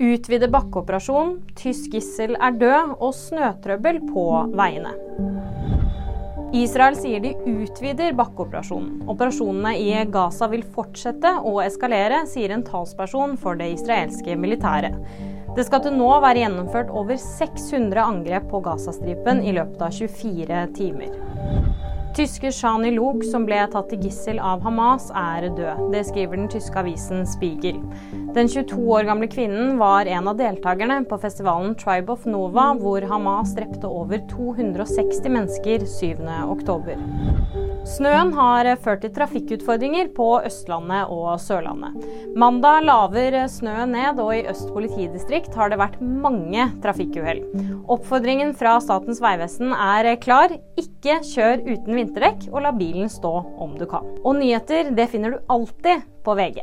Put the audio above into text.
Utvide bakkeoperasjon, tysk gissel er død og snøtrøbbel på veiene. Israel sier de utvider bakkeoperasjonen. Operasjonene i Gaza vil fortsette å eskalere, sier en talsperson for det israelske militæret. Det skal til nå være gjennomført over 600 angrep på Gazastripen i løpet av 24 timer. Tyske Shani Lok, som ble tatt til gissel av Hamas, er død. Det skriver den tyske avisen Spiegel. Den 22 år gamle kvinnen var en av deltakerne på festivalen Tribe of Nova, hvor Hamas drepte over 260 mennesker 7.10. Snøen har ført til trafikkutfordringer på Østlandet og Sørlandet. Mandag laver snøen ned, og i Øst politidistrikt har det vært mange trafikkuhell. Oppfordringen fra Statens vegvesen er klar. Ikke kjør uten vinterdekk, og la bilen stå om du kan. Og nyheter det finner du alltid på VG.